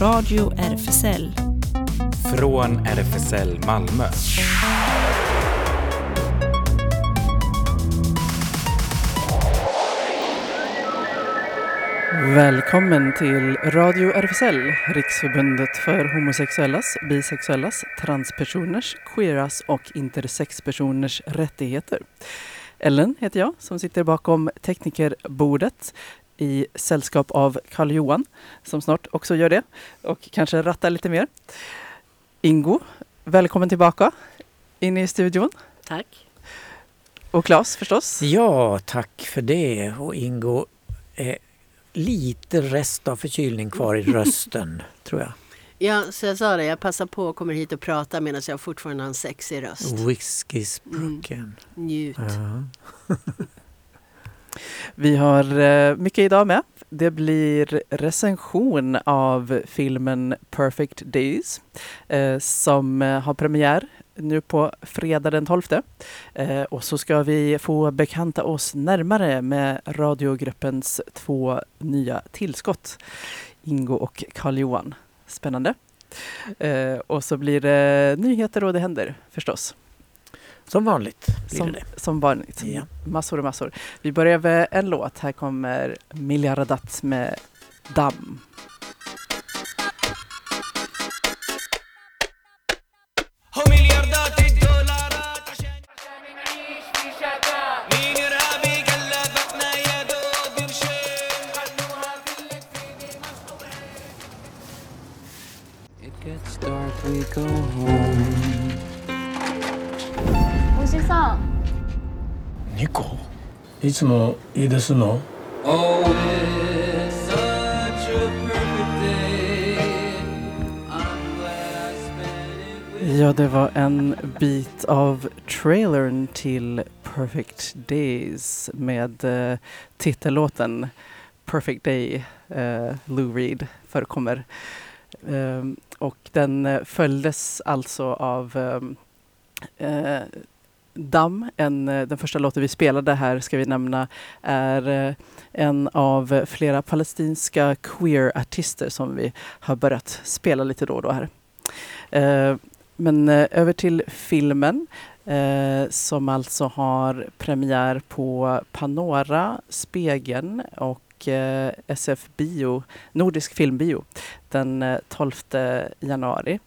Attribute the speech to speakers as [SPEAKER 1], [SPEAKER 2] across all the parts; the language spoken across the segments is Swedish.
[SPEAKER 1] Radio RFSL.
[SPEAKER 2] Från RFSL Malmö.
[SPEAKER 3] Välkommen till Radio RFSL, Riksförbundet för homosexuellas, bisexuellas, transpersoners, queeras och intersexpersoners rättigheter. Ellen heter jag som sitter bakom teknikerbordet i sällskap av Karl-Johan som snart också gör det och kanske rattar lite mer. Ingo, välkommen tillbaka in i studion.
[SPEAKER 4] Tack.
[SPEAKER 3] Och Claes förstås.
[SPEAKER 5] Ja, tack för det. Och Ingo, eh, lite rest av förkylning kvar i rösten, tror jag.
[SPEAKER 4] Ja, så jag sa det, jag passar på och kommer hit och pratar medan jag fortfarande har en sexig röst.
[SPEAKER 5] Whisky-sprucken.
[SPEAKER 4] Njut.
[SPEAKER 5] Ja.
[SPEAKER 3] Vi har eh, mycket idag med. Det blir recension av filmen Perfect Days eh, som eh, har premiär nu på fredag den 12. Eh, och så ska vi få bekanta oss närmare med radiogruppens två nya tillskott, Ingo och Karl-Johan. Spännande. Eh, och så blir det nyheter och det händer förstås.
[SPEAKER 5] Som vanligt blir
[SPEAKER 3] Som,
[SPEAKER 5] det
[SPEAKER 3] som vanligt.
[SPEAKER 5] Ja.
[SPEAKER 3] Massor och massor. Vi börjar med en låt. Här kommer Miljardat med Damm.
[SPEAKER 6] いつもいいですの
[SPEAKER 7] Oh, it's such a perfect day. I'm glad I spent it with
[SPEAKER 3] Ja, det var en bit av trailern till Perfect Days med eh, titellåten Perfect Day, eh, Lou Reed förekommer. Ehm, och den eh, följdes alltså av ehm, eh, Damm, en, eh, den första låten vi spelade här ska vi nämna är eh, en av flera palestinska queer-artister som vi har börjat spela lite då och då här. Eh, men över till filmen eh, som alltså har premiär på Panora, Spegeln och eh, SF Bio, Nordisk filmbio den eh, 12 januari.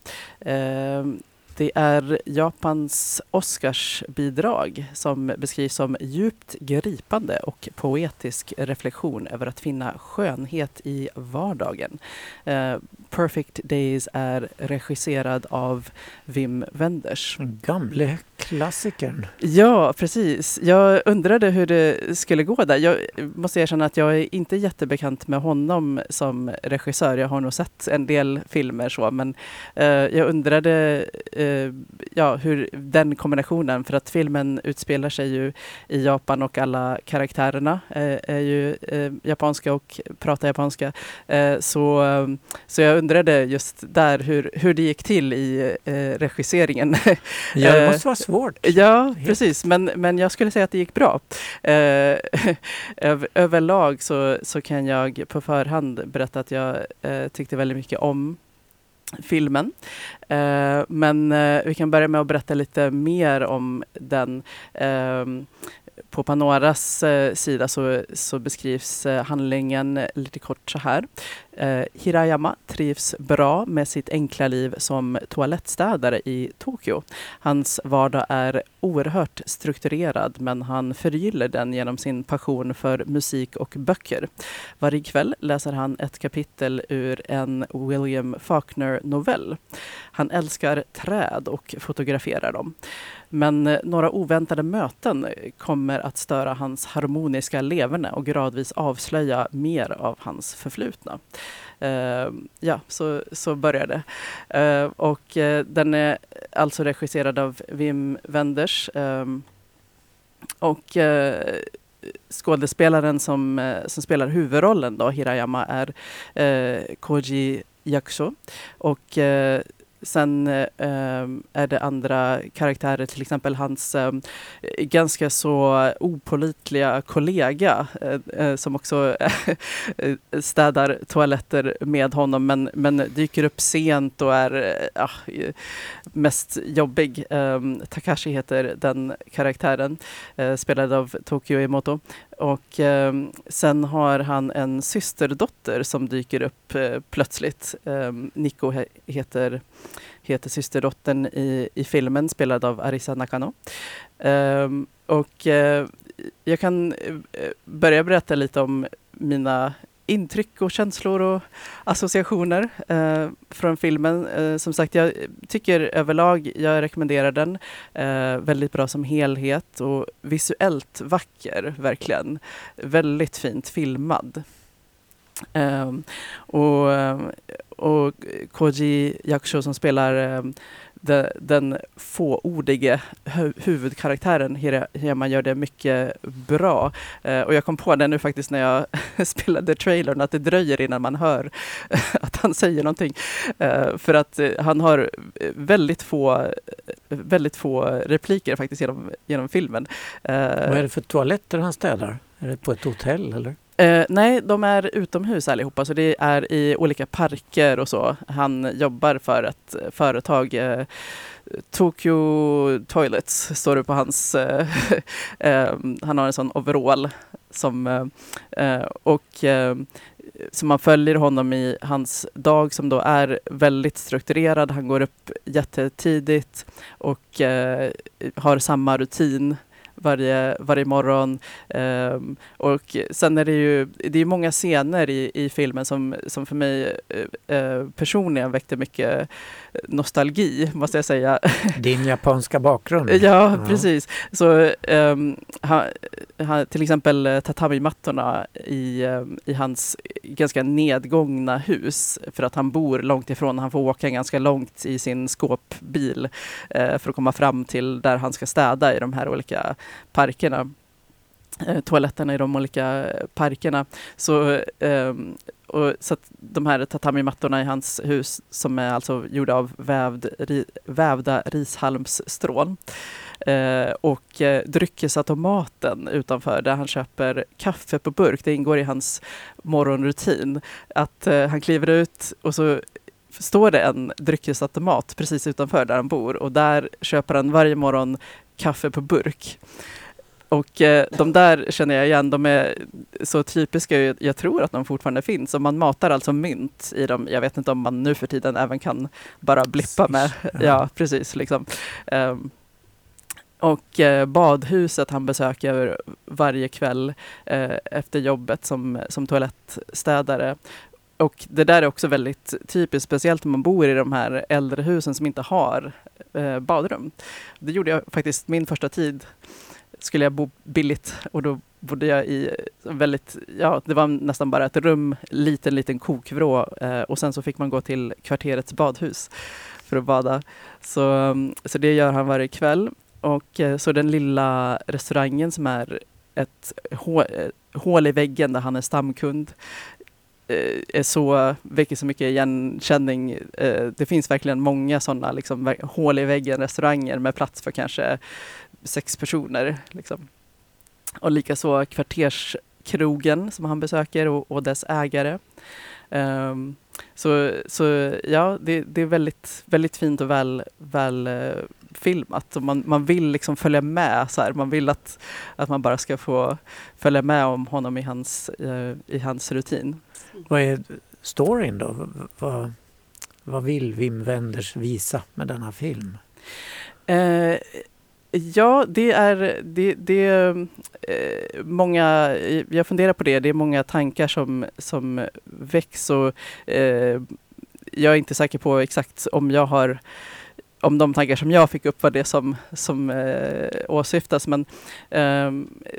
[SPEAKER 3] Det är Japans Oscarsbidrag som beskrivs som djupt gripande och poetisk reflektion över att finna skönhet i vardagen. Eh, Perfect Days är regisserad av Wim Wenders.
[SPEAKER 5] Gamle klassikern.
[SPEAKER 3] Ja, precis. Jag undrade hur det skulle gå där. Jag måste erkänna att jag är inte jättebekant med honom som regissör. Jag har nog sett en del filmer så, men eh, jag undrade eh, ja, hur den kombinationen, för att filmen utspelar sig ju i Japan och alla karaktärerna eh, är ju eh, japanska och pratar japanska. Eh, så, så jag undrade just där hur, hur det gick till i eh, regisseringen.
[SPEAKER 5] Ja, det måste vara svårt.
[SPEAKER 3] Ja,
[SPEAKER 5] Helt.
[SPEAKER 3] precis. Men, men jag skulle säga att det gick bra. Eh, över, överlag så, så kan jag på förhand berätta att jag eh, tyckte väldigt mycket om filmen. Eh, men eh, vi kan börja med att berätta lite mer om den. Ehm, på Panoras eh, sida så, så beskrivs eh, handlingen lite kort så här. Eh, Hirayama trivs bra med sitt enkla liv som toalettstädare i Tokyo. Hans vardag är oerhört strukturerad men han förgyller den genom sin passion för musik och böcker. Varje kväll läser han ett kapitel ur en William Faulkner-novell. Han älskar träd och fotograferar dem. Men eh, några oväntade möten kommer att störa hans harmoniska leverne och gradvis avslöja mer av hans förflutna. Eh, ja, så, så börjar det. Eh, och eh, den är alltså regisserad av Wim Wenders. och skådespelaren som, som spelar huvudrollen då, Hirayama, är Koji Yakusho. Och eh, sen eh, är det andra karaktärer, till exempel hans eh, ganska så opolitliga kollega eh, eh som också eh, städar toaletter med honom men, men dyker upp sent och är eh, ja, mest jobbig. Ehm, Takashi heter den karaktären, eh, spelad av Tokyo Emoto. Och ehm, sen har han en systerdotter som dyker upp eh, plötsligt. Ehm, Niko Nico he heter, heter systerdottern i, i filmen, spelad av Arisa Nakano. Um, och uh, jag kan eh, börja berätta lite om mina intryck och känslor och associationer eh, från filmen. Eh, som sagt, jag tycker överlag, jag rekommenderar den. Eh, väldigt bra som helhet och visuellt vacker, verkligen. Väldigt fint filmad. Um, och, och Koji Yakusho som spelar ehm, um, de, den fåordige hu huvudkaraktären Hira- Hirayama gör det mycket bra. Uh, och jag kom på det nu faktiskt när jag spelade trailern att det dröjer innan man hör att han säger någonting. Uh, för att uh, han har väldigt få, väldigt få repliker faktiskt genom, genom filmen.
[SPEAKER 5] Vad är det för toaletter han städar? Är det på ett hotell eller?
[SPEAKER 3] Eh, nej, de är utomhus allihopa, så det är i olika parker och så. Han jobbar för ett eh, företag. Eh, Tokyo Toilets står det på hans... Eh, eh, han har en sån overall som... Eh, eh, och eh, så man följer honom i hans dag som då är väldigt strukturerad. Han går upp jättetidigt och eh, har samma rutin varje, varje morgon. Um, och sen är det ju det är många scener i, i filmen som, som för mig uh, personligen väckte mycket nostalgi, måste jag säga.
[SPEAKER 5] Din japanska bakgrund?
[SPEAKER 3] Ja, precis. Så um, ha, ha, till exempel eh, tatami-mattorna i, um, i hans ganska nedgångna hus för att han bor långt ifrån. Han får åka ganska långt i sin skåpbil uh, för att komma fram till där han ska städa i de här olika parkerna toaletterna i de olika parkerna. Så, ehm, och, så att de här tatami-mattorna i hans hus som är alltså gjorda av vävd, ri, vävda rishalmsstrån. Eh, och eh, dryckesautomaten utanför där han köper kaffe på burk. Det ingår i hans morgonrutin. Att eh, han kliver ut och så står det en dryckesautomat precis utanför där han bor och där köper han varje morgon kaffe på burk. Och eh, de där känner jag igen, de är så typiska, jag, jag tror att de fortfarande finns. Och man matar alltså mynt i dem. Jag vet inte om man nu för tiden även kan bara blippa med. Ja, precis. Liksom. Ehm, och eh, badhuset han besöker varje kväll eh, efter jobbet som, som toalettstädare. Och det där är också väldigt typiskt, speciellt om man bor i de här äldre husen som inte har eh, badrum. Det gjorde jag faktiskt min första tid. Skulle jag bo billigt och då bodde jag i väldigt, ja det var nästan bara ett rum, liten liten kokvrå eh, och sen så fick man gå till kvarterets badhus för att bada. Så, eh, så det gör han varje kväll. Och eh, så den lilla restaurangen som är ett eh, hål i väggen där han är stamkund eh, är så, väcker så mycket igenkänning. Det finns verkligen många sådana liksom, hål i väggen restauranger med plats för kanske sex personer. Liksom. Och likaså kvarterskrogen som han besöker och, och dess ägare. Ehm, så, så ja, det, det är väldigt, väldigt fint och väl, väl eh, filmat. Och man, man vill liksom följa med. Så här. Man vill att, att man bara ska få följa med om honom i hans, eh, i hans rutin.
[SPEAKER 5] Vad är storyn då? Vad, vad vill Wim Wenders visa med denna film?
[SPEAKER 3] Eh, ja, det är, det, det är eh, många, jag funderar på det, det är många tankar som, som väcks och eh, jag är inte säker på exakt om jag har om de tankar som jag fick upp var det som, som eh, åsyftas. Men eh,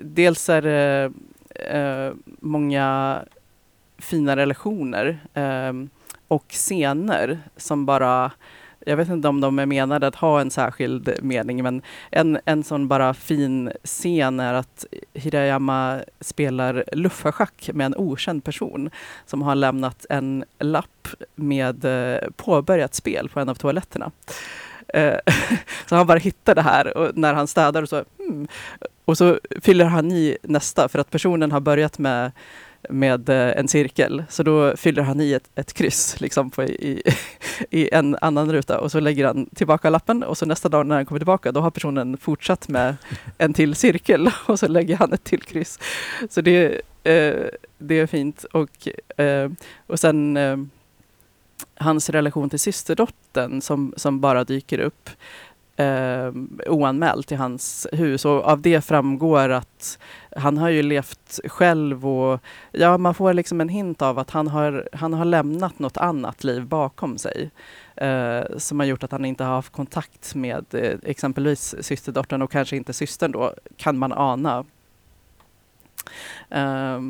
[SPEAKER 3] dels är det eh, många fina relationer eh, och scener som bara jag vet inte om de är menade att ha en särskild mening, men en, en sån bara fin scen är att Hirayama spelar luffarschack med en okänd person som har lämnat en lapp med eh, påbörjat spel på en av toaletterna. Eh, så han bara hittar det här och när han städar och så, hmm. och så fyller han i nästa för att personen har börjat med med eh, en cirkel. Så då fyller han i ett, ett kryss liksom på, i, i en annan ruta och så lägger han tillbaka lappen och så nästa dag när han kommer tillbaka då har personen fortsatt med en till cirkel och så lägger han ett till kryss. Så det, eh, det är fint. Och, eh, och sen eh, hans relation till systerdottern som, som bara dyker upp eh, oanmält i hans hus. Och av det framgår att han har ju levt själv och ja, man får liksom en hint av att han har, han har lämnat något annat liv bakom sig. Eh, som har gjort att han inte har haft kontakt med eh, exempelvis systerdottern och kanske inte systern då, kan man ana. Eh,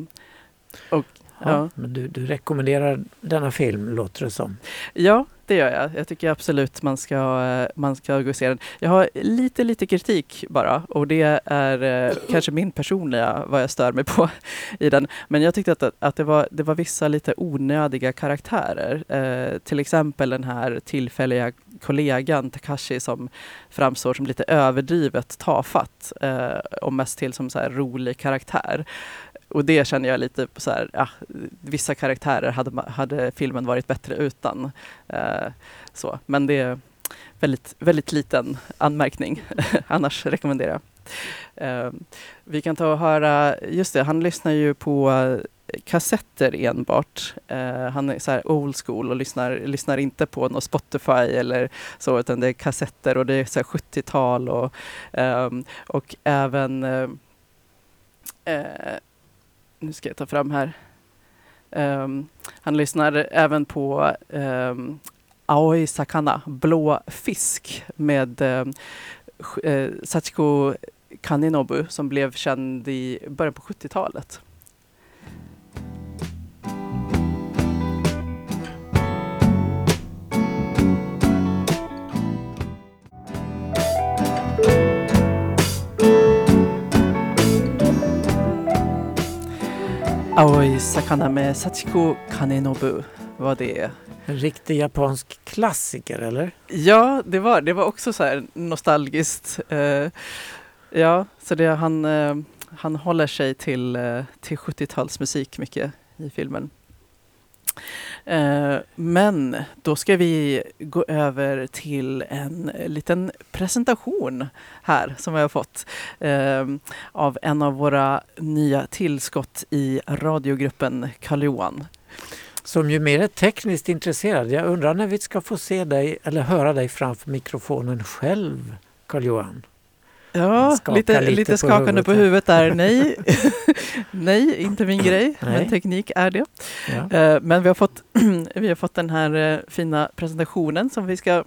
[SPEAKER 3] och,
[SPEAKER 5] Ja. Men du, du rekommenderar denna film låter det som.
[SPEAKER 3] Ja, det gör jag. Jag tycker absolut man ska, man ska gå och se den. Jag har lite, lite kritik bara och det är eh, kanske min personliga, vad jag stör mig på i den. Men jag tyckte att, att det, var, det var vissa lite onödiga karaktärer. Eh, till exempel den här tillfälliga kollegan Takashi som framstår som lite överdrivet tafatt eh, och mest till som så rolig karaktär. Och det känner jag lite så här, ja, vissa karaktärer hade, hade filmen varit bättre utan. Eh, så. Men det är väldigt, väldigt liten anmärkning. Annars rekommenderar jag. Eh, vi kan ta och höra, just det, han lyssnar ju på kassetter enbart. Eh, han är så här old school och lyssnar, lyssnar inte på något Spotify eller så, utan det är kassetter och det är 70-tal och, ehm, och även eh, eh nu ska jag ta fram här. Um, han lyssnar även på um, Aoi Sakana, blå fisk med um, Sachiko Kaninobu som blev känd i början på 70-talet. Aoi Sakana med Sachiko Kanenobu var det.
[SPEAKER 5] En riktig japansk klassiker eller?
[SPEAKER 3] Ja, det var, det var också så här nostalgiskt. Eh, ja, så det, han, eh, han håller sig till, eh, till 70-talsmusik mycket i filmen. Eh, men då ska vi gå över till en liten presentation här som vi har fått eh, av en av våra nya tillskott i radiogruppen Karl Johan.
[SPEAKER 5] Som ju mer är tekniskt intresserad. Jag undrar när vi ska få se dig eller höra dig framför mikrofonen själv, Karl-Johan?
[SPEAKER 3] Ja, lite,
[SPEAKER 5] lite
[SPEAKER 3] lite,
[SPEAKER 5] på
[SPEAKER 3] skakande på
[SPEAKER 5] huvudet
[SPEAKER 3] huvudet där. Nej, nej inte min grej,
[SPEAKER 5] Nej.
[SPEAKER 3] men teknik är det.
[SPEAKER 5] Ja.
[SPEAKER 3] Eh, Men vi har, fått, vi har fått den här eh, fina presentationen som vi ska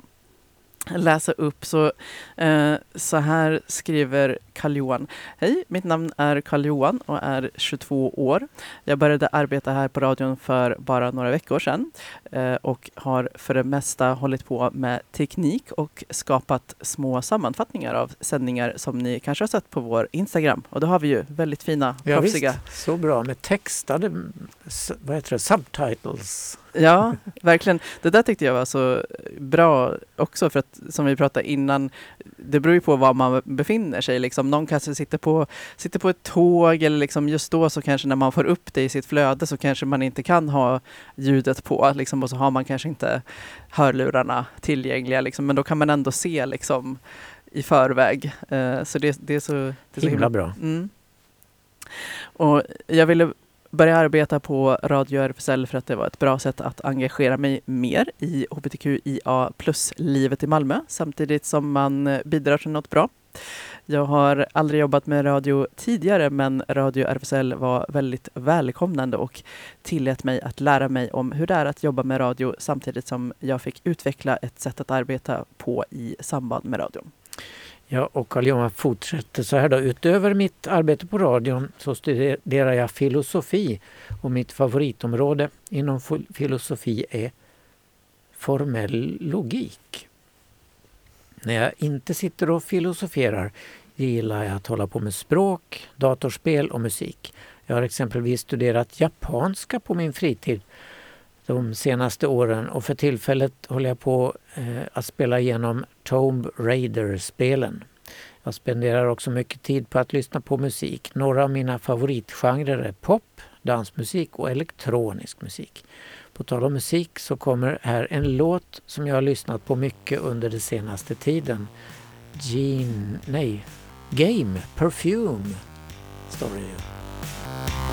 [SPEAKER 3] läsa upp. Så, eh, så här skriver Karl-Johan. Hej, mitt namn är Karl-Johan och är 22 år. Jag började arbeta här på radion för bara några veckor sedan eh, och har för det mesta hållit på med teknik och skapat små sammanfattningar av sändningar som ni kanske har sett på vår Instagram. Och då har vi ju väldigt fina,
[SPEAKER 5] Ja,
[SPEAKER 3] proffsiga
[SPEAKER 5] så bra med textade vad heter det, subtitles.
[SPEAKER 3] Ja, verkligen. Det där tyckte jag var så bra också för att som vi pratade innan, det beror ju på var man befinner sig. Liksom, någon kanske sitter på, sitter på ett tåg eller liksom just då så kanske när man får upp det i sitt flöde så kanske man inte kan ha ljudet på liksom, och så har man kanske inte hörlurarna tillgängliga. Liksom, men då kan man ändå se liksom, i förväg. Eh, så det, det är så, det är så
[SPEAKER 5] Himla bra.
[SPEAKER 3] Mm. Och jag ville börja arbeta på Radio RFSL för att det var ett bra sätt att engagera mig mer i hbtqia plus-livet i Malmö samtidigt som man eh, bidrar till något bra. Jag har aldrig jobbat med radio tidigare men Radio RFSL var väldigt välkomnande och tillät mig att lära mig om hur det är att jobba med radio samtidigt som jag fick utveckla ett sätt att arbeta på i samband med radion.
[SPEAKER 5] Ja, och Carl-Johan fortsätter så här då. Utöver mitt arbete på radion så studerar jag filosofi och mitt favoritområde inom filosofi är formell logik. När jag inte sitter och filosoferar gillar jag att hålla på med språk, datorspel och musik. Jag har exempelvis studerat japanska på min fritid de senaste åren och för tillfället håller jag på eh, att spela igenom Tomb Raider-spelen. Jag spenderar också mycket tid på att lyssna på musik. Några av mina favoritgenrer är pop, dansmusik och elektronisk musik. På tal om musik så kommer här en låt som jag har lyssnat på mycket under den senaste tiden. Gene, nej, Game Perfume står det ju.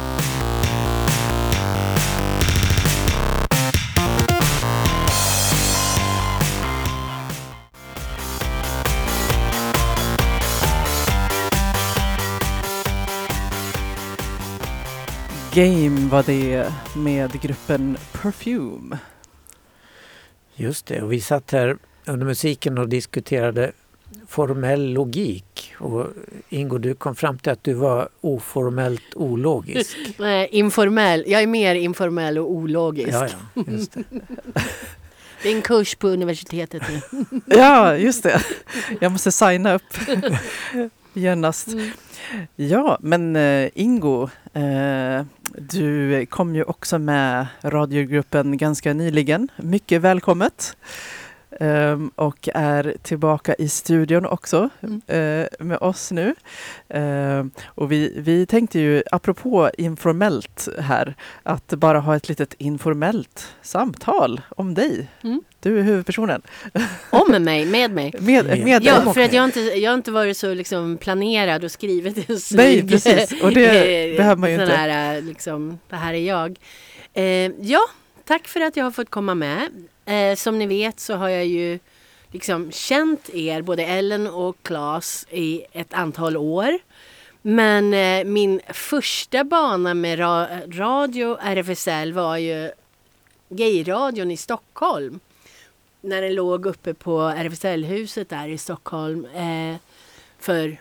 [SPEAKER 3] Game var det med gruppen Perfume.
[SPEAKER 5] Just det, och vi satt här under musiken och diskuterade formell logik. Och Ingo, du kom fram till att du var oformellt ologisk.
[SPEAKER 4] Nej, informell. Jag är mer informell och ologisk.
[SPEAKER 5] Ja, ja, just det.
[SPEAKER 4] Det är en kurs på universitetet nu.
[SPEAKER 3] Ja, just det. Jag måste signa upp genast. Ja, men eh, Ingo, eh, du kom ju också med radiogruppen ganska nyligen. Mycket välkommet. Ehm, och är tillbaka i studion också
[SPEAKER 4] Mm.
[SPEAKER 3] eh, med oss nu. Ehm, och vi, vi tänkte ju, apropå informellt här, att bara ha ett litet informellt samtal om dig.
[SPEAKER 4] Mm.
[SPEAKER 3] Du är huvudpersonen.
[SPEAKER 4] Om mig, med mig.
[SPEAKER 3] Med,
[SPEAKER 5] Med-
[SPEAKER 4] Ja, för att jag har inte, jag har inte varit så liksom planerad och skrivit en snygg...
[SPEAKER 3] Nej, precis. Och det
[SPEAKER 4] eh,
[SPEAKER 3] behöver man ju inte.
[SPEAKER 4] Här, eh, liksom, det här är jag. Eh, ja, tack för att jag har fått komma med. Eh, som ni vet så har jag ju liksom känt er, både Ellen och Claes, i ett antal år. Men eh, min första bana med ra- radio RFSL var ju gayradion i Stockholm. När den låg uppe på RFSL-huset där i Stockholm. Eh, för,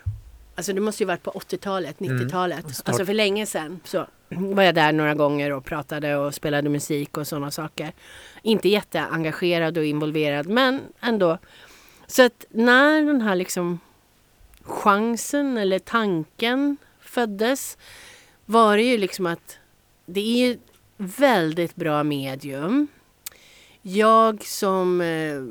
[SPEAKER 4] alltså det måste ju varit på 80-talet, 90-talet.
[SPEAKER 5] Mm.
[SPEAKER 4] Alltså för länge sedan. Så var jag där några gånger och pratade och spelade musik och sådana saker. Inte jätteengagerad och involverad men ändå. Så att när den här liksom chansen eller tanken föddes var det ju liksom att det är ju väldigt bra medium. Jag som, eh,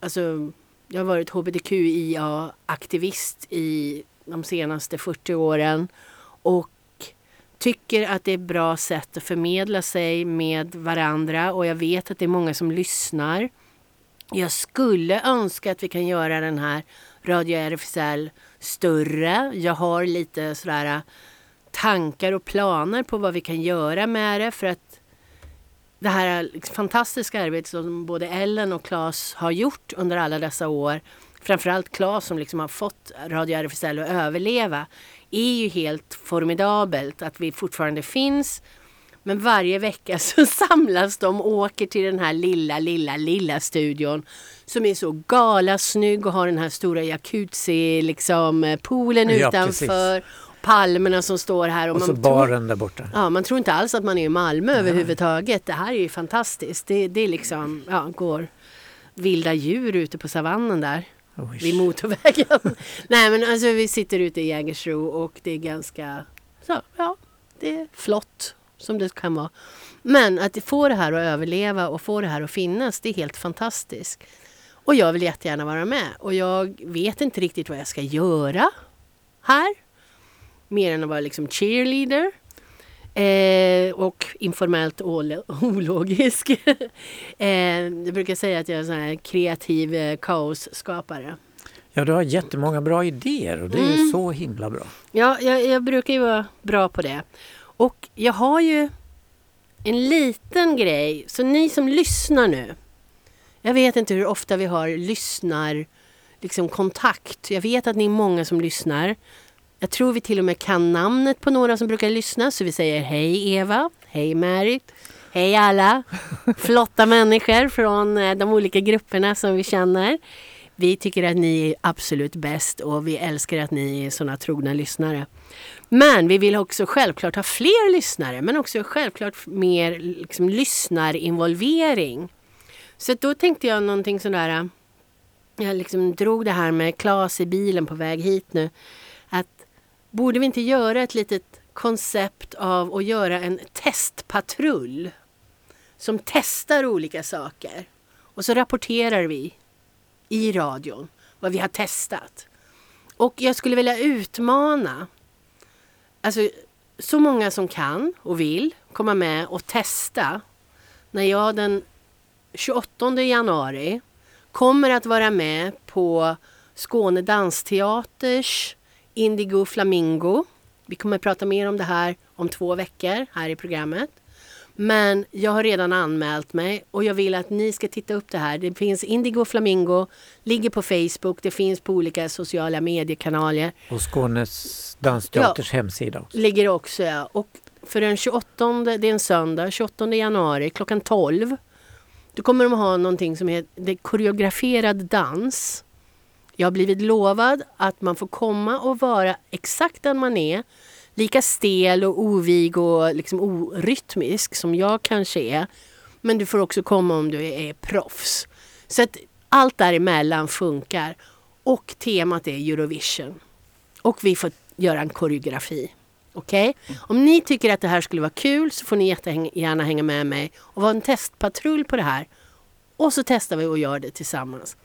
[SPEAKER 4] alltså jag har varit hbtqia-aktivist i de senaste 40 åren och tycker att det är ett bra sätt att förmedla sig med varandra och jag vet att det är många som lyssnar. Jag skulle önska att vi kan göra den här Radio RFSL större. Jag har lite sådär äh, tankar och planer på vad vi kan göra med det för att det här äh, fantastiska arbetet som både Ellen och Claes har gjort under alla dessa år, framförallt Claes som liksom har fått Radio RFSL att överleva, är ju helt formidabelt att vi fortfarande finns. Men varje vecka så samlas de och åker till den här lilla, lilla, lilla studion som är så galasnygg och har den här stora jacuzzi, liksom eh, poolen
[SPEAKER 5] Ja,
[SPEAKER 4] utanför, palmerna som står här.
[SPEAKER 5] Och så
[SPEAKER 4] tror-
[SPEAKER 5] baren där borta.
[SPEAKER 4] Ja, man tror inte alls att man är i Malmö överhuvudtaget. Det här är ju fantastiskt. Det, det är liksom, ja, går vilda djur ute på savannen där
[SPEAKER 5] Oj.
[SPEAKER 4] vid motorvägen. Nej men alltså vi sitter ute i Jägersro och det är ganska, så, ja, det är flott som det kan vara. Men att få det här att överleva och få det här att finnas, det är helt fantastiskt. Och jag vill jättegärna vara med och jag vet inte riktigt vad jag ska göra här. Mer än att vara liksom cheerleader. Eh, och informellt olo- ologisk. eh, jag brukar säga att jag är en kreativ eh, kaosskapare.
[SPEAKER 5] Ja, du har jättemånga bra idéer och det är ju
[SPEAKER 4] Mm.
[SPEAKER 5] så himla bra.
[SPEAKER 4] Ja, jag, jag brukar ju vara bra på det. Och jag har ju en liten grej, så ni som lyssnar nu. Jag vet inte hur ofta vi har lyssnar liksom kontakt. Jag vet att ni är många som lyssnar. Jag tror vi till och med kan namnet på några som brukar lyssna. Så vi säger hej Eva, hej Märit, hej alla flotta människor från eh, de olika grupperna som vi känner. Vi tycker att ni är absolut bäst och vi älskar att ni är sådana trogna lyssnare. Men vi vill också självklart ha fler lyssnare men också självklart mer liksom, lyssnarinvolvering. Så då tänkte jag någonting sådär eh, jag liksom drog det här med Klas i bilen på väg hit nu. Borde vi inte göra ett litet koncept av att göra en testpatrull som testar olika saker. Och så rapporterar vi i radion vad vi har testat. Och jag skulle vilja utmana alltså, så många som kan och vill komma med och testa när jag den 28 januari kommer att vara med på Skåne Dansteaters Indigo Flamingo. Vi kommer att prata mer om det här om två veckor här i programmet. Men jag har redan anmält mig och jag vill att ni ska titta upp det här. Det finns Indigo Flamingo, ligger på Facebook, det finns på olika sociala mediekanaler.
[SPEAKER 5] Och Skånes dansteaters hemsida också.
[SPEAKER 4] Ligger också ja. Och för den 28, det är en söndag, 28 januari klockan 12. Då kommer de ha någonting som heter koreograferad dans. Jag har blivit lovad att man får komma och vara exakt den man är. Lika stel och ovig och liksom orytmisk som jag kanske är. Men du får också komma om du är proffs. Så att allt däremellan funkar. Och temat är Eurovision. Och vi får göra en koreografi. Okej? Om ni tycker att det här skulle vara kul så får ni jättegärna hänga med mig och vara en testpatrull på det här. Och så testar vi och gör det tillsammans.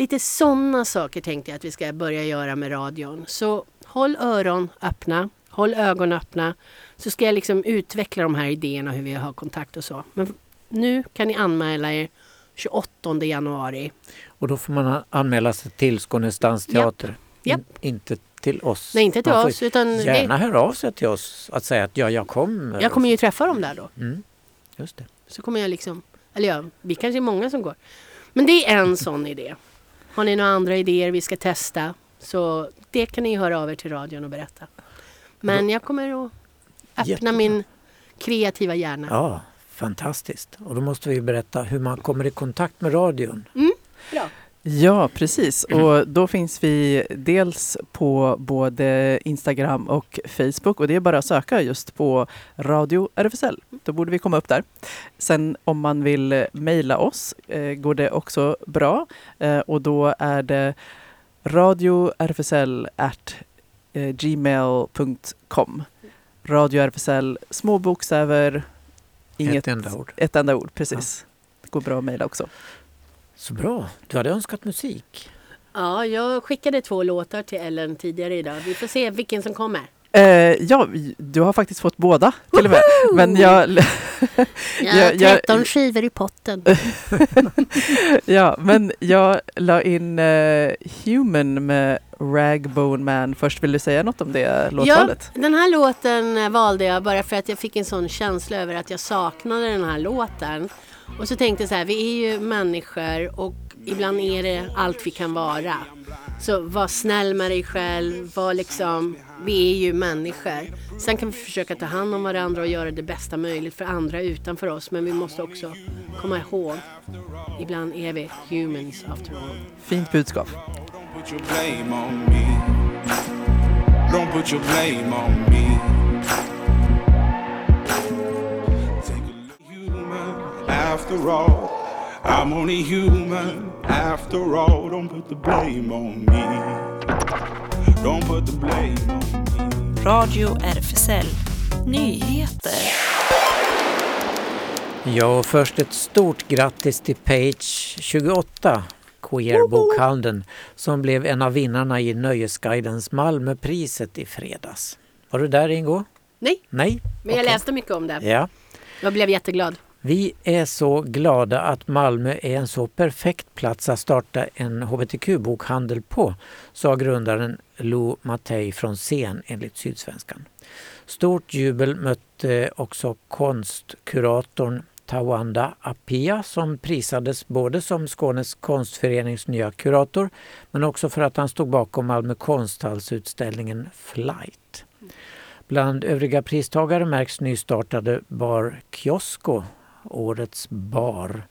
[SPEAKER 4] Lite sådana saker tänkte jag att vi ska börja göra med radion. Så håll öron öppna, håll ögon öppna. Så ska jag liksom utveckla de här idéerna hur vi har kontakt och så. Men nu kan ni anmäla er 28 januari.
[SPEAKER 5] Och då får man anmäla sig till Skånes dansteater.
[SPEAKER 4] Japp.
[SPEAKER 5] In, inte till oss.
[SPEAKER 4] Nej, inte till
[SPEAKER 5] Man
[SPEAKER 4] oss, utan det-
[SPEAKER 5] Gärna höra av sig till oss att säga att ja, jag kommer.
[SPEAKER 4] Jag kommer ju träffa dem där då.
[SPEAKER 5] Mm, just det.
[SPEAKER 4] Så kommer jag liksom, eller ja, vi kanske är många som går. Men det är en sån idé. Har ni några andra idéer vi ska testa så det kan ni höra av er till radion och berätta. Men jag kommer att öppna
[SPEAKER 5] Jättebra.
[SPEAKER 4] min kreativa hjärna.
[SPEAKER 5] Ja, fantastiskt. Och då måste vi berätta hur man kommer i kontakt med radion.
[SPEAKER 4] Bra.
[SPEAKER 3] Ja, precis. Och då finns vi dels på både Instagram och Facebook och det är bara att söka just på Radio RFSL. Då borde vi komma upp där. Sen om man vill mejla oss eh, går det också bra eh, och då är det radio RFSL at eh, gmail.com. Radio RFSL, små bokstäver, inget,
[SPEAKER 5] Ett enda ord.
[SPEAKER 3] ett enda ord, precis. Det går bra att mejla också.
[SPEAKER 5] Så bra. Du hade önskat musik.
[SPEAKER 4] Ja, jag skickade två låtar till Ellen tidigare idag. Vi får se vilken som kommer.
[SPEAKER 3] Eh, ja, du har faktiskt fått båda till och med. Men jag,
[SPEAKER 4] Jag
[SPEAKER 3] jag-
[SPEAKER 4] 13 skivor i potten.
[SPEAKER 3] ja, men jag la in eh, Human med Ragbone Man först. Vill du säga något om det låtvalet?
[SPEAKER 4] Ja, den här låten valde jag bara för att jag fick en sån känsla över att jag saknade den här låten. Och så tänkte jag så här, vi är ju människor och ibland är det allt vi kan vara. Så var snäll med dig själv, var liksom, vi är ju människor. Sen kan vi försöka ta hand om varandra och göra det bästa möjligt för andra utanför oss. Men vi måste också komma ihåg, ibland är vi humans after all.
[SPEAKER 3] Fint budskap.
[SPEAKER 1] Put your blame on me. Don't put your blame on me. Take a look, human. After all, I'm only human. After all, don't put the blame on me. Don't put the blame on me.
[SPEAKER 8] Radio RFSL Nyheter.
[SPEAKER 5] Ja, och först ett stort grattis till Page 28, Queer-bokhandeln, som blev en av vinnarna i Nöjesguidens Malmöpriset i fredags. Var du där Ingo?
[SPEAKER 4] Nej,
[SPEAKER 5] Nej?
[SPEAKER 4] men jag
[SPEAKER 5] Okej.
[SPEAKER 4] läste mycket om det.
[SPEAKER 5] Ja.
[SPEAKER 4] Jag blev jätteglad.
[SPEAKER 5] Vi är så glada att Malmö är en så perfekt plats att starta en hbtq-bokhandel på, sa grundaren Lou Mattei från Scen enligt Sydsvenskan. Stort jubel mötte också konstkuratorn Tawanda Apia som prisades både som Skånes konstförenings nya kurator men också för att han stod bakom Malmö konsthallsutställningen Flight. Bland övriga pristagare märks nystartade Bar Kiosko, årets bar.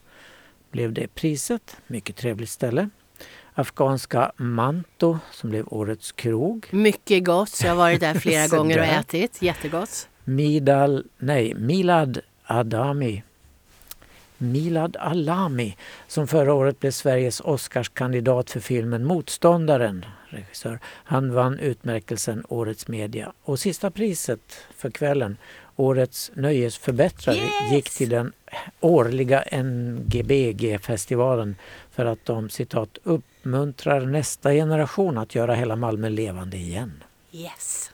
[SPEAKER 5] Blev det priset, mycket trevligt ställe. Afghanska Manto som blev årets krog.
[SPEAKER 4] Mycket gott. Jag har varit där flera gånger och ätit. Jättegott.
[SPEAKER 5] Midal, nej, Milad Adami Milad Alami som förra året blev Sveriges Oscarskandidat för filmen Motståndaren. Regissör. Han vann utmärkelsen Årets media. Och sista priset för kvällen, Årets nöjesförbättrare,
[SPEAKER 4] Yes!
[SPEAKER 5] gick till den årliga NGBG-festivalen för att de citat uppmuntrar nästa generation att göra hela Malmö levande igen.
[SPEAKER 4] Yes.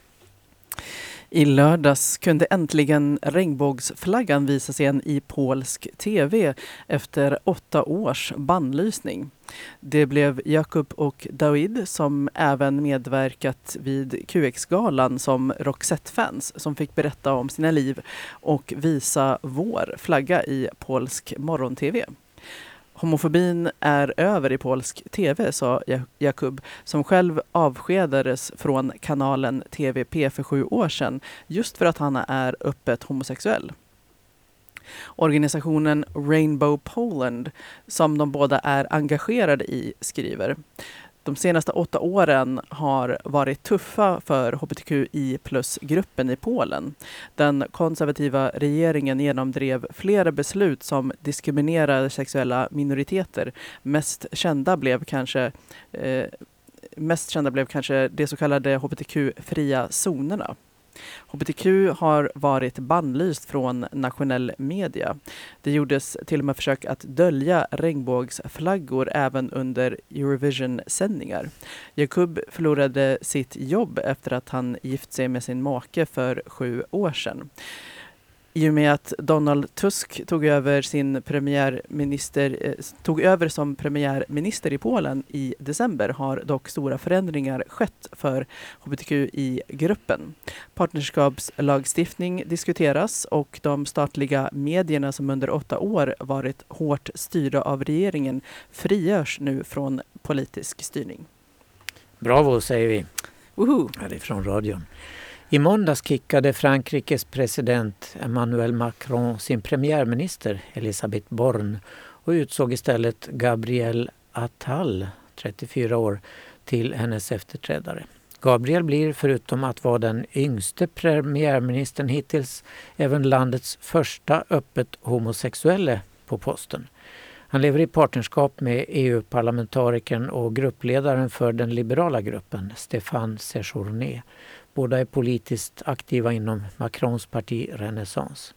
[SPEAKER 3] I lördags kunde äntligen regnbågsflaggan visas igen i polsk tv efter åtta års bannlysning. Det blev Jakub och Dawid som även medverkat vid QX-galan som Roxette-fans som fick berätta om sina liv och visa vår flagga i polsk morgon-tv. Homofobin är över i polsk tv, sa Jakub, som själv avskedades från kanalen TVP för sju år sedan just för att han är öppet homosexuell. Organisationen Rainbow Poland, som de båda är engagerade i, skriver de senaste åtta åren har varit tuffa för hbtqi plus-gruppen i Polen. Den konservativa regeringen genomdrev flera beslut som diskriminerar sexuella minoriteter. Mest kända blev kanske eh, mest kända blev kanske de så kallade hbtq-fria zonerna. HBTQ har varit bannlyst från nationell media. Det gjordes till och med försök att dölja regnbågsflaggor även under Eurovision-sändningar. Jakub förlorade sitt jobb efter att han gift sig med sin make för sju år sedan. I och med att Donald Tusk tog över, sin premiärminister, eh, tog över som premiärminister i Polen i december har dock stora förändringar skett för hbtqi-gruppen. Partnerskapslagstiftning diskuteras och de statliga medierna som under åtta år varit hårt styrda av regeringen frigörs nu från politisk styrning.
[SPEAKER 5] Bravo säger vi
[SPEAKER 3] Woho!
[SPEAKER 5] härifrån radion. I måndags kickade Frankrikes president Emmanuel Macron sin premiärminister Elisabeth Borne och utsåg istället Gabriel Attal, 34 år, till hennes efterträdare. Gabriel blir förutom att vara den yngste premiärministern hittills även landets första öppet homosexuelle på posten. Han lever i partnerskap med EU-parlamentarikern och gruppledaren för den liberala gruppen, Stéphane Séjourné. Båda är politiskt aktiva inom Macrons parti Renaissance.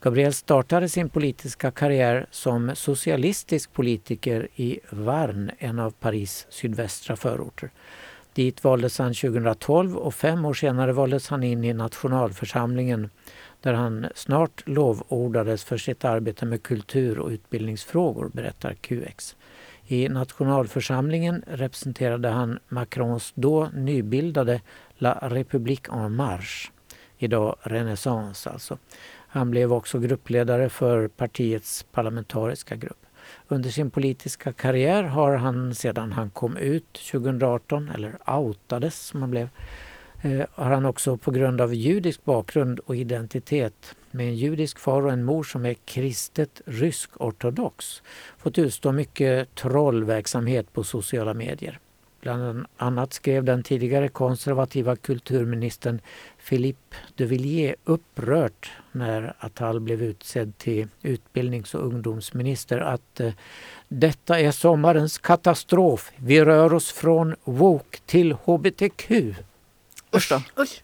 [SPEAKER 5] Gabriel startade sin politiska karriär som socialistisk politiker i Varn, en av Paris sydvästra förorter. Dit valdes han 2012 och fem år senare valdes han in i nationalförsamlingen där han snart lovordades för sitt arbete med kultur och utbildningsfrågor, berättar QX. I nationalförsamlingen representerade han Macrons då nybildade La République en marche, idag Renaissance alltså. Han blev också gruppledare för partiets parlamentariska grupp. Under sin politiska karriär har han sedan han kom ut 2018, eller outades som han blev, eh, har han också på grund av judisk bakgrund och identitet med en judisk far och en mor som är kristet rysk-ortodox fått utstå mycket trollverksamhet på sociala medier. Bland annat skrev den tidigare konservativa kulturministern Philippe de Villiers upprört när Attal blev utsedd till utbildnings och ungdomsminister att eh, detta är sommarens katastrof. Vi rör oss från woke till hbtq.
[SPEAKER 3] Usch då.
[SPEAKER 4] Usch.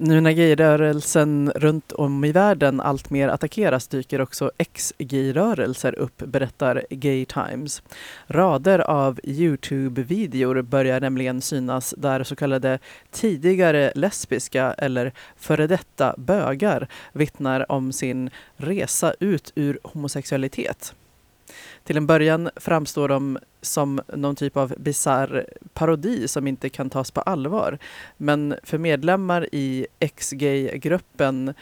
[SPEAKER 3] Nu när gayrörelsen runt om i världen alltmer attackeras dyker också ex-gayrörelser upp, berättar Gay Times. Rader av Youtube-videor börjar nämligen synas där så kallade tidigare lesbiska eller före detta bögar vittnar om sin resa ut ur homosexualitet. Till en början framstår de som någon typ av bizarr parodi som inte kan tas på allvar. Men för medlemmar i X-gay-gruppen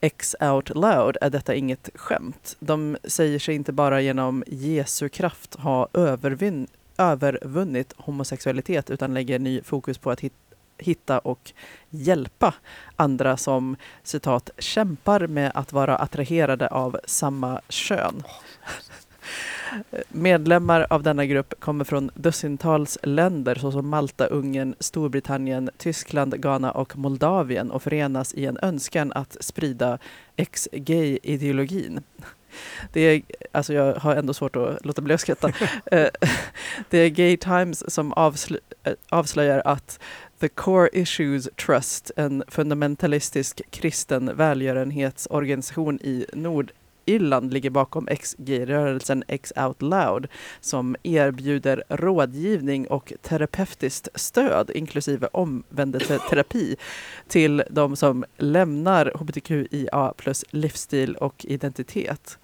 [SPEAKER 3] X Out Loud är detta inget skämt. De säger sig inte bara genom Jesu kraft ha övervin- övervunnit homosexualitet utan lägger ny fokus på att hit, hitta och hjälpa andra som citat kämpar med att vara attraherade av samma kön. Medlemmar av denna grupp kommer från dussintals länder såsom Malta, Ungern, Storbritannien, Tyskland, Ghana och Moldavien och förenas i en önskan att sprida ex-gay-ideologin. Det är, alltså jag har ändå svårt att låta bli att skratta. Eh, det är Gay Times som avslö, eh, avslöjar att The Core Issues Trust, en fundamentalistisk kristen välgörenhetsorganisation i Nordirland, ligger bakom ex-gay-rörelsen X Out Loud som erbjuder rådgivning och terapeutiskt stöd, inklusive omvändelseterapi, till de som lämnar hbtqia plus livsstil och identitet.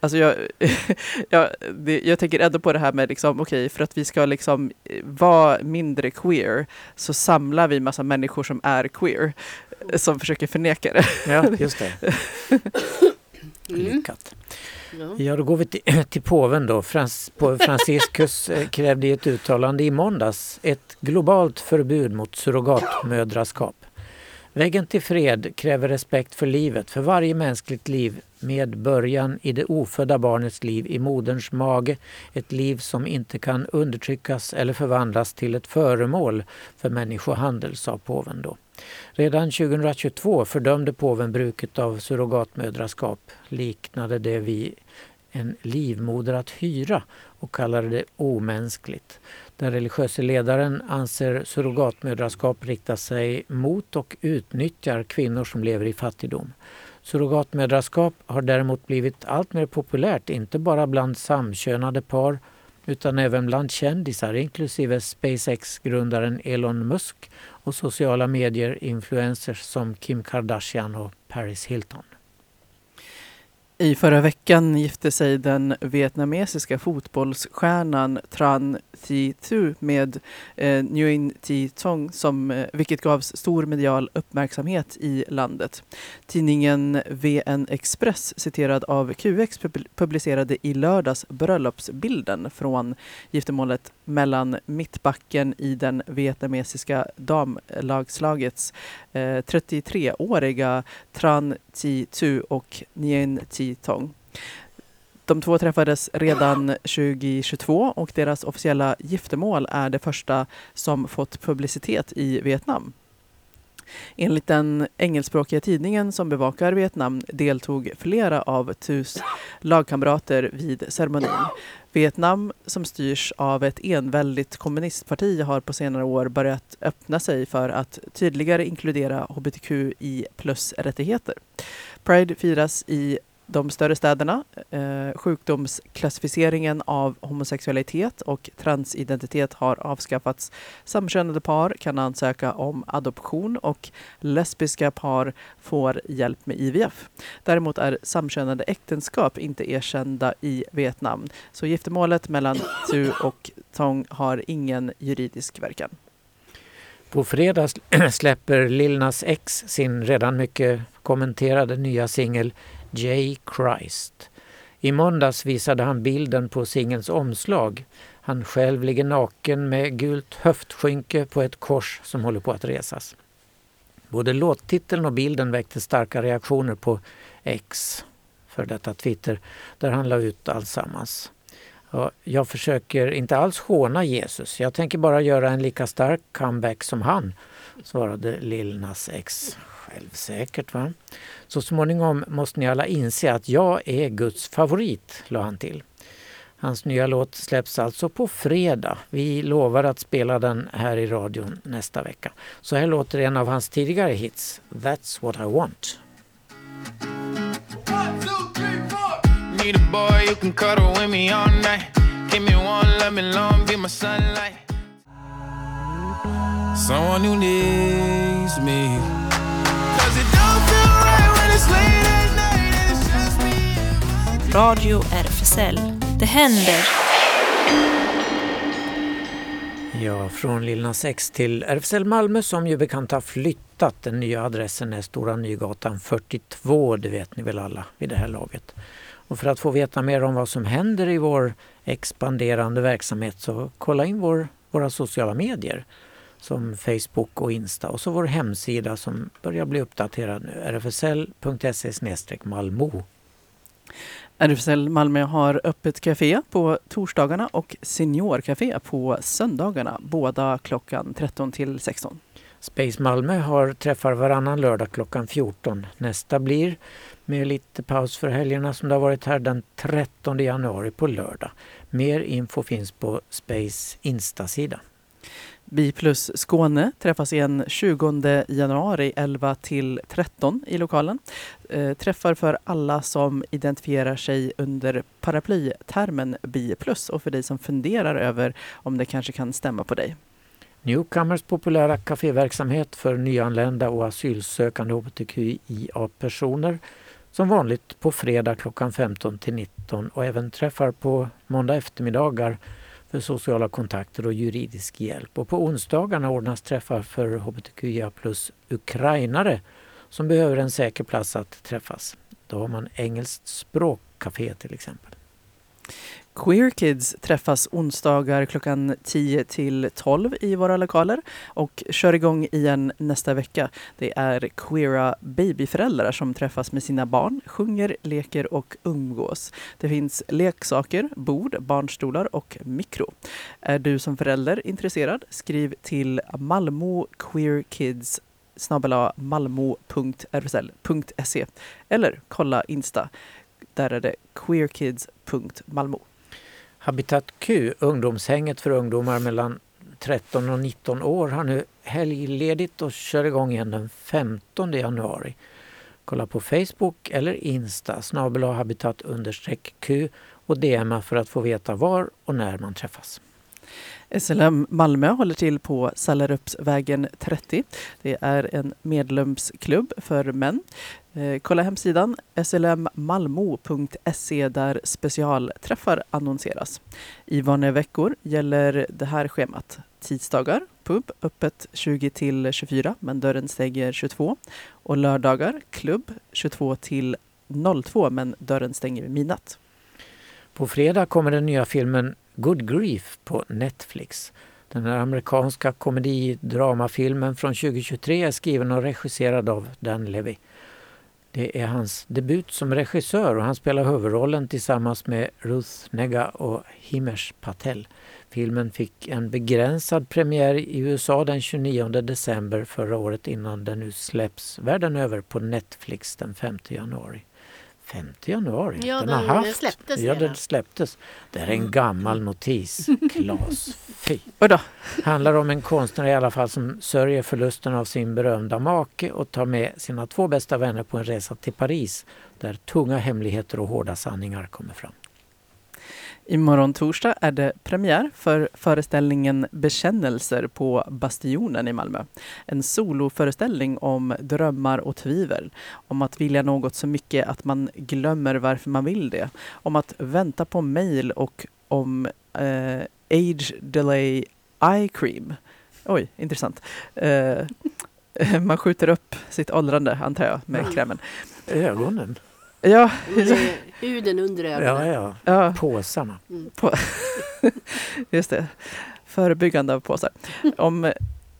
[SPEAKER 3] Alltså jag, jag, det, jag tänker ändå på det här med, liksom, okej, för att vi ska liksom eh, vara mindre queer så samlar vi massa människor som är queer, eh, som försöker förneka det.
[SPEAKER 5] Ja, just det. Lyckat.
[SPEAKER 4] Ja.
[SPEAKER 5] Ja, då går vi till, till påven då. Frans, påve Franciscus eh, krävde i ett uttalande i måndags ett globalt förbud mot surrogatmödraskap. Vägen till fred kräver respekt för livet, för varje mänskligt liv med början i det ofödda barnets liv i moderns mage. Ett liv som inte kan undertryckas eller förvandlas till ett föremål för människohandel, sa påven då. Redan 2022 fördömde påven bruket av surrogatmödraskap, liknade det vid en livmoder att hyra och kallade det omänskligt. Den religiöse ledaren anser surrogatmödraskap riktar sig mot och utnyttjar kvinnor som lever i fattigdom. Surrogatmödraskap har däremot blivit allt mer populärt, inte bara bland samkönade par utan även bland kändisar inklusive SpaceX-grundaren Elon Musk och sociala medier-influencers som Kim Kardashian och Paris Hilton.
[SPEAKER 3] I förra veckan gifte sig den vietnamesiska fotbollsstjärnan Tran Thi Thu med eh, Nguyen Thi Tong, som, eh, vilket gavs stor medial uppmärksamhet i landet. Tidningen VN Express, citerad av QX, publicerade i lördags bröllopsbilden från giftermålet mellan mittbacken i den vietnamesiska damlagslagets eh, 33-åriga Tran Thi Thu och Nguyen Thi Tong. De två träffades redan 2022 och deras officiella giftermål är det första som fått publicitet i Vietnam. Enligt den engelskspråkiga tidningen som bevakar Vietnam deltog flera av Thus lagkamrater vid ceremonin. Vietnam, som styrs av ett enväldigt kommunistparti, har på senare år börjat öppna sig för att tydligare inkludera hbtqi plus-rättigheter. Pride firas i de större städerna. Eh, sjukdomsklassificeringen av homosexualitet och transidentitet har avskaffats. Samkönade par kan ansöka om adoption och lesbiska par får hjälp med IVF. Däremot är samkönade äktenskap inte erkända i Vietnam. Så giftermålet mellan tu och Tong har ingen juridisk verkan.
[SPEAKER 5] På fredag släpper Lil Nas X sin redan mycket kommenterade nya singel J. Christ. I måndags visade han bilden på singelns omslag. Han själv ligger naken med gult höftskynke på ett kors som håller på att resas. Både låttiteln och bilden väckte starka reaktioner på X, för detta Twitter, där han la ut alltsammans. Jag försöker inte alls håna Jesus. Jag tänker bara göra en lika stark comeback som han, svarade Lil Nas X. Självsäkert va? Så småningom måste ni alla inse att jag är Guds favorit, la han till. Hans nya låt släpps alltså på fredag. Vi lovar att spela den här i radion nästa vecka. Så här låter en av hans tidigare hits, That's what I want.
[SPEAKER 9] Need a boy can cuddle with me all night. Give me one, let me long, be my sunlight. Someone who needs me.
[SPEAKER 8] Radio RFSL. Det händer.
[SPEAKER 5] Ja, från Lilla 6 till RFSL Malmö som ju bekant har flyttat. Den nya adressen är Stora Nygatan 42, det vet ni väl alla vid det här laget. Och för att få veta mer om vad som händer i vår expanderande verksamhet så kolla in vår, våra sociala medier som Facebook och Insta och så vår hemsida som börjar bli uppdaterad nu, rfsl.se malmo.
[SPEAKER 3] RFSL Malmö har öppet café på torsdagarna och seniorcafé på söndagarna, båda klockan 13 till 16.
[SPEAKER 5] Space Malmö har träffar varannan lördag klockan 14. Nästa blir, med lite paus för helgerna som det har varit här, den 13 januari på lördag. Mer info finns på Space Insta-sida.
[SPEAKER 3] Bi plus Skåne träffas igen 20 januari 11 till 13 i lokalen. Eh, träffar för alla som identifierar sig under paraplytermen Bi plus och för dig som funderar över om det kanske kan stämma på dig.
[SPEAKER 5] Newcomers populära kaféverksamhet för nyanlända och asylsökande hbtqia-personer som vanligt på fredag klockan 15 till 19 och även träffar på måndag eftermiddagar för sociala kontakter och juridisk hjälp. Och på onsdagarna ordnas träffar för hbtqia plus ukrainare som behöver en säker plats att träffas. Då har man engelskt språkcafé till exempel.
[SPEAKER 3] Queer Kids träffas onsdagar klockan 10 till 12 i våra lokaler och kör igång igen nästa vecka. Det är queera babyföräldrar som träffas med sina barn, sjunger, leker och umgås. Det finns leksaker, bord, barnstolar och mikro. Är du som förälder intresserad? Skriv till Malmö Queer Kids snabel-a malmo.rsl.se eller kolla Insta. Där är det queerkids.malmo.
[SPEAKER 5] Habitat Q, ungdomshänget för ungdomar mellan 13 och 19 år, har nu helgledigt och kör igång igen den 15 januari. Kolla på Facebook eller Insta, snabel habitat understreck Q och DMa för att få veta var och när man träffas.
[SPEAKER 3] SLM Malmö håller till på Sallerupsvägen 30. Det är en medlemsklubb för män. Eh, kolla hemsidan slmmalmo.se där specialträffar annonseras. I vanliga veckor gäller det här schemat. Tisdagar, pub, öppet 20 till 24 men dörren stänger 22. Och lördagar, klubb 22 till 02 men dörren stänger vid midnatt.
[SPEAKER 5] På fredag kommer den nya filmen Good Grief på Netflix. Den här amerikanska komedidramafilmen från 2023 är skriven och regisserad av Dan Levy. Det är hans debut som regissör och han spelar huvudrollen tillsammans med Ruth Nega och Himesh Patel. Filmen fick en begränsad premiär i USA den 29 december förra året innan den nu släpps världen över på Netflix den 5 januari. 5 januari?
[SPEAKER 4] Ja,
[SPEAKER 5] den,
[SPEAKER 4] den-
[SPEAKER 5] har haft.
[SPEAKER 4] den släpptes
[SPEAKER 5] ja, den släpptes. Det är en gammal notis. Klas. Fy.
[SPEAKER 3] Då.
[SPEAKER 5] Handlar om en konstnär i alla fall som sörjer förlusten av sin berömda make och tar med sina två bästa vänner på en resa till Paris där tunga hemligheter och hårda sanningar kommer fram.
[SPEAKER 3] Imorgon torsdag är det premiär för föreställningen Bekännelser på Bastionen i Malmö. En soloföreställning om drömmar och tvivel. Om att vilja något så mycket att man glömmer varför man vill det. Om att vänta på mail och om eh, age delay eye cream. Oj, intressant. Eh, man skjuter upp sitt åldrande, antar jag, med
[SPEAKER 4] Mm.
[SPEAKER 3] krämen.
[SPEAKER 5] Ögonen?
[SPEAKER 3] Ja,
[SPEAKER 4] är Huden under ögonen.
[SPEAKER 5] Ja, ja.
[SPEAKER 3] ja.
[SPEAKER 5] Påsarna.
[SPEAKER 3] På, just det. Förebyggande av påsar. Om,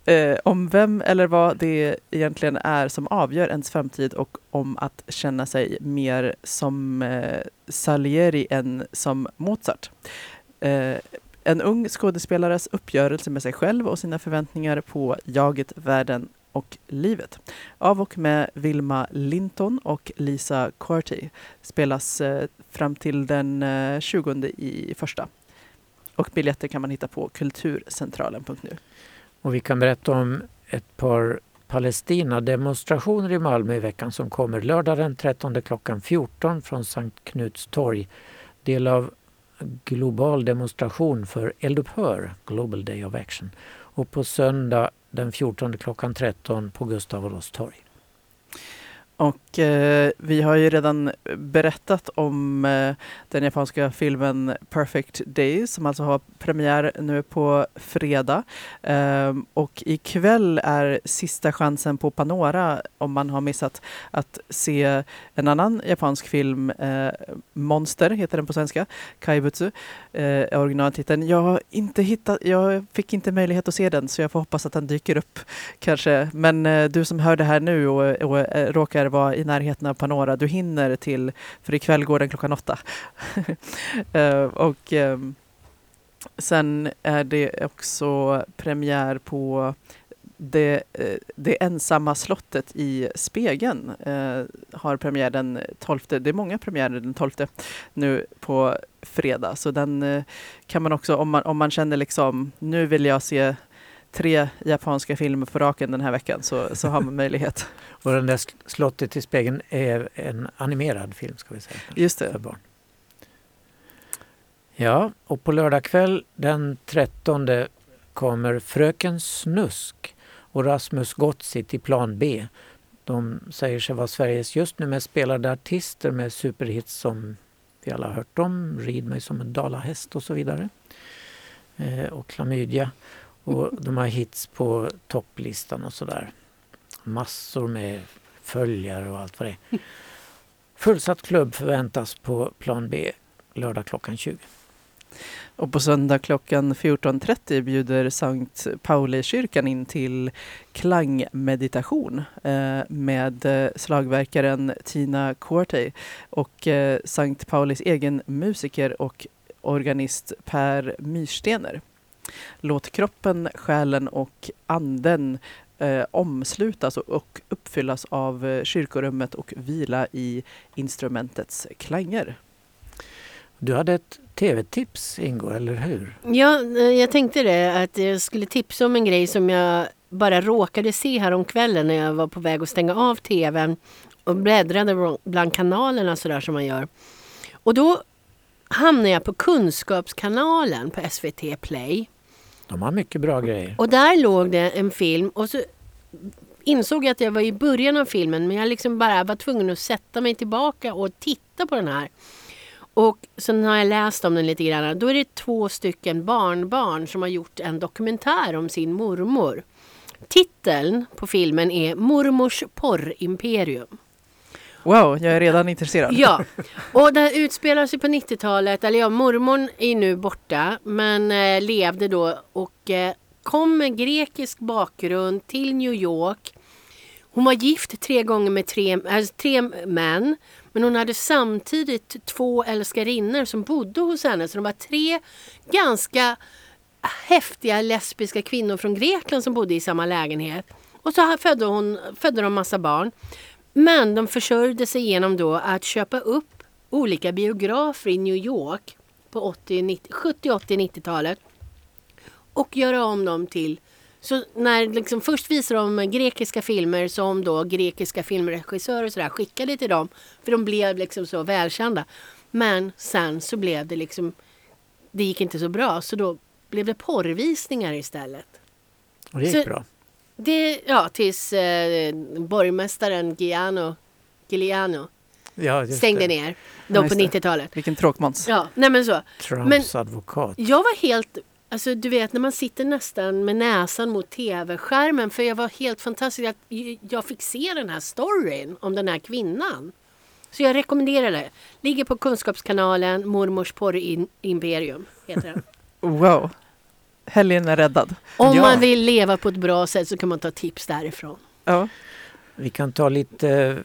[SPEAKER 3] eh, om vem eller vad det egentligen är som avgör ens framtid och om att känna sig mer som eh, Salieri än som Mozart. Eh, en ung skådespelares uppgörelse med sig själv och sina förväntningar på jaget, världen och livet. Av och med Vilma Linton och Lisa Quarty spelas eh, fram till den eh, 20 i första. Och biljetter kan man hitta på kulturcentralen.nu.
[SPEAKER 5] Och vi kan berätta om ett par Palestina-demonstrationer i Malmö i veckan som kommer lördag den 13 klockan 14 från Sankt Knuts torg. Del av global demonstration för eldupphör, Global Day of Action. Och på söndag den 14 klockan 13 på Gustav Adolfs torg.
[SPEAKER 3] Och eh, vi har ju redan berättat om eh, den japanska filmen Perfect Day som alltså har premiär nu på fredag. Eh, och ikväll är sista chansen på Panora om man har missat att se en annan japansk film, eh, Monster heter den på svenska, Kaibutsu eh, är originaltiteln. Jag har inte hittat, jag fick inte möjlighet att se den så jag får hoppas att den dyker upp kanske. Men eh, du som hör det här nu och, och eh, råkar råkar vara i närheten av Panora, du hinner till, för ikväll går den klockan åtta. uh, och ehm, sen är det också premiär på det, eh, det ensamma slottet i Spegeln eh, har premiär den 12. Det är många premiärer den 12 nu på fredag. Så den eh, kan man också, om man, om man känner liksom, nu vill jag se tre japanska filmer på raken den här veckan, så, så har man möjlighet.
[SPEAKER 5] Och den där sl- slottet i spegeln är en animerad film ska vi säga.
[SPEAKER 3] Just det.
[SPEAKER 5] För barn. Ja, och på lördag kväll den 13 kommer Fröken Snusk och Rasmus Gotzi till plan B. De säger sig vara Sveriges just nu mest spelade artister med superhits som vi alla har hört om, Rid mig som en dalahäst och så vidare. Eh, och Klamydia. Och de har hits på topplistan och sådär. Massor med följare och allt vad det är. Fullsatt klubb förväntas på plan B lördag klockan 20.
[SPEAKER 3] Och på söndag klockan 14.30 bjuder Sankt Pauli-kyrkan in till klangmeditation eh, med eh, slagverkaren Tina Quartey och eh, Sankt Paulis egen musiker och organist Per Myrstener. Låt kroppen, själen och anden eh, omslutas och, uppfyllas av eh, kyrkorummet och vila i instrumentets klanger.
[SPEAKER 5] Du hade ett tv-tips Ingo, eller hur?
[SPEAKER 4] Ja, eh, jag tänkte det att jag skulle tipsa om en grej som jag bara råkade se här om kvällen när jag var på väg att stänga av tvn och bläddrade bland kanalerna sådär som man gör. Och då hamnade jag på Kunskapskanalen på SVT Play.
[SPEAKER 5] De har mycket bra grejer.
[SPEAKER 4] Och där låg det en film och så insåg jag att jag var i början av filmen men jag liksom bara var tvungen att sätta mig tillbaka och titta på den här. Och sen har jag läst om den lite grann. Då är det två stycken barnbarn som har gjort en dokumentär om sin mormor. Titeln på filmen är Mormors porrimperium.
[SPEAKER 3] Wow, jag är redan intresserad.
[SPEAKER 4] Ja, och det utspelar sig på 90-talet. Eller ja, mormon är nu borta men eh, levde då och eh, kom med grekisk bakgrund till New York. Hon var gift tre gånger med tre, alltså, tre män. Men hon hade samtidigt två älskarinnor som bodde hos henne. Så de var tre ganska häftiga lesbiska kvinnor från Grekland som bodde i samma lägenhet. Och så födde, hon, födde de massa barn. Men de försörjde sig genom då att köpa upp olika biografer i New York på 80, 90, 70, 80, 90-talet. Och göra om dem till... Så när liksom först visade de grekiska filmer som då grekiska filmregissörer och sådär skickade till dem. För de blev liksom så välkända. Men sen så blev det liksom... Det gick inte så bra så då blev det porrvisningar istället.
[SPEAKER 5] Och det gick
[SPEAKER 4] Så-
[SPEAKER 5] bra.
[SPEAKER 4] Det, ja, tills eh, borgmästaren Giano, Giuliano
[SPEAKER 5] Ja,
[SPEAKER 4] stängde
[SPEAKER 5] det.
[SPEAKER 4] ner.
[SPEAKER 3] Ja,
[SPEAKER 4] Då
[SPEAKER 3] just
[SPEAKER 4] på
[SPEAKER 3] det.
[SPEAKER 4] 90-talet.
[SPEAKER 3] Vilken tråkmåns.
[SPEAKER 4] Ja, nej men så.
[SPEAKER 5] Trumps advokat.
[SPEAKER 4] Jag var helt, alltså du vet när man sitter nästan med näsan mot tv-skärmen. För jag var helt fantastisk att jag fick se den här storyn om den här kvinnan. Så jag rekommenderar det. Ligger på Kunskapskanalen, Mormors porrimperium heter den.
[SPEAKER 3] Wow. Helgen är räddad.
[SPEAKER 4] Om
[SPEAKER 5] Ja.
[SPEAKER 4] man vill leva på ett bra sätt så kan man ta tips därifrån.
[SPEAKER 3] Ja.
[SPEAKER 5] Vi kan ta lite,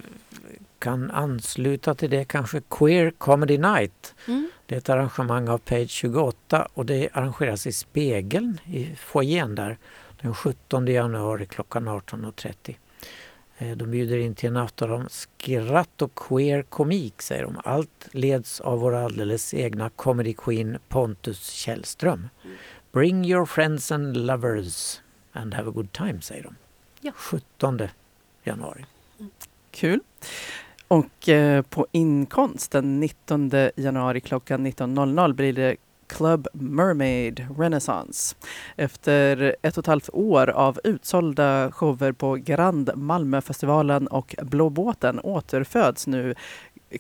[SPEAKER 5] kan ansluta till det kanske, Queer Comedy Night.
[SPEAKER 4] Mm.
[SPEAKER 5] Det är ett arrangemang av Page 28 och det arrangeras i Spegeln i foajén där den 17 januari klockan 18.30. Eh, De bjuder in till en afton om skratt och queer komik säger de. Allt leds av vår alldeles egna comedy queen Pontus Källström. Bring your friends and lovers and have a good time säger de.
[SPEAKER 4] Ja.
[SPEAKER 5] 17 januari.
[SPEAKER 3] Kul. Och eh, på Inkonst den 19 januari klockan 19.00 blir det Club Mermaid Renaissance. Efter ett och ett halvt år av utsålda shower på Grand Malmöfestivalen och Blå båten återföds nu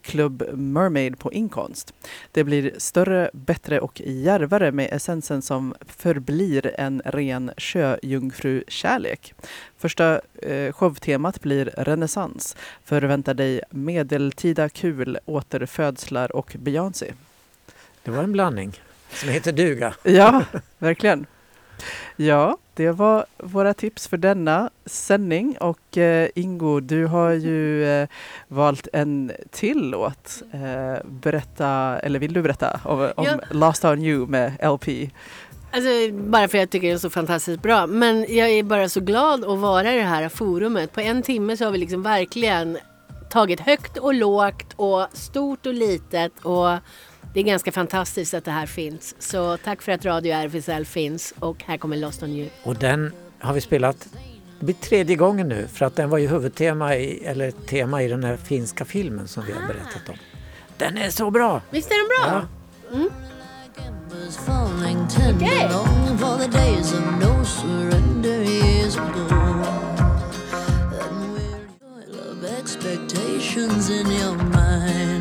[SPEAKER 3] Club Mermaid på Inkonst. Det blir större, bättre och djärvare med essensen som förblir en ren sjöjungfrukärlek. Första eh, showtemat blir renässans. Förvänta dig medeltida kul, återfödslar och Beyoncé.
[SPEAKER 5] Det var en blandning som heter duga.
[SPEAKER 3] Ja, verkligen. Ja, det var våra tips för denna sändning och eh, Ingo, du har ju eh, valt en till låt. Eh, berätta, eller vill du berätta om, om
[SPEAKER 4] Ja.
[SPEAKER 3] Lost on you med LP?
[SPEAKER 4] Alltså, bara för att jag tycker det är så fantastiskt bra. Men jag är bara så glad att vara i det här forumet. På en timme så har vi liksom verkligen tagit högt och lågt och stort och litet. Och det är ganska fantastiskt att det här finns. Så tack för att Radio RFSL finns. Och här kommer Lost on you.
[SPEAKER 5] Och den har vi spelat, det blir tredje gången nu för att den var ju huvudtema i, eller tema i den här finska filmen som vi har berättat om. Den är så bra!
[SPEAKER 4] Visst är den bra?
[SPEAKER 5] Ja.
[SPEAKER 10] was falling tender, longing for the days of no surrender years ago. And we're full of expectations in your mind.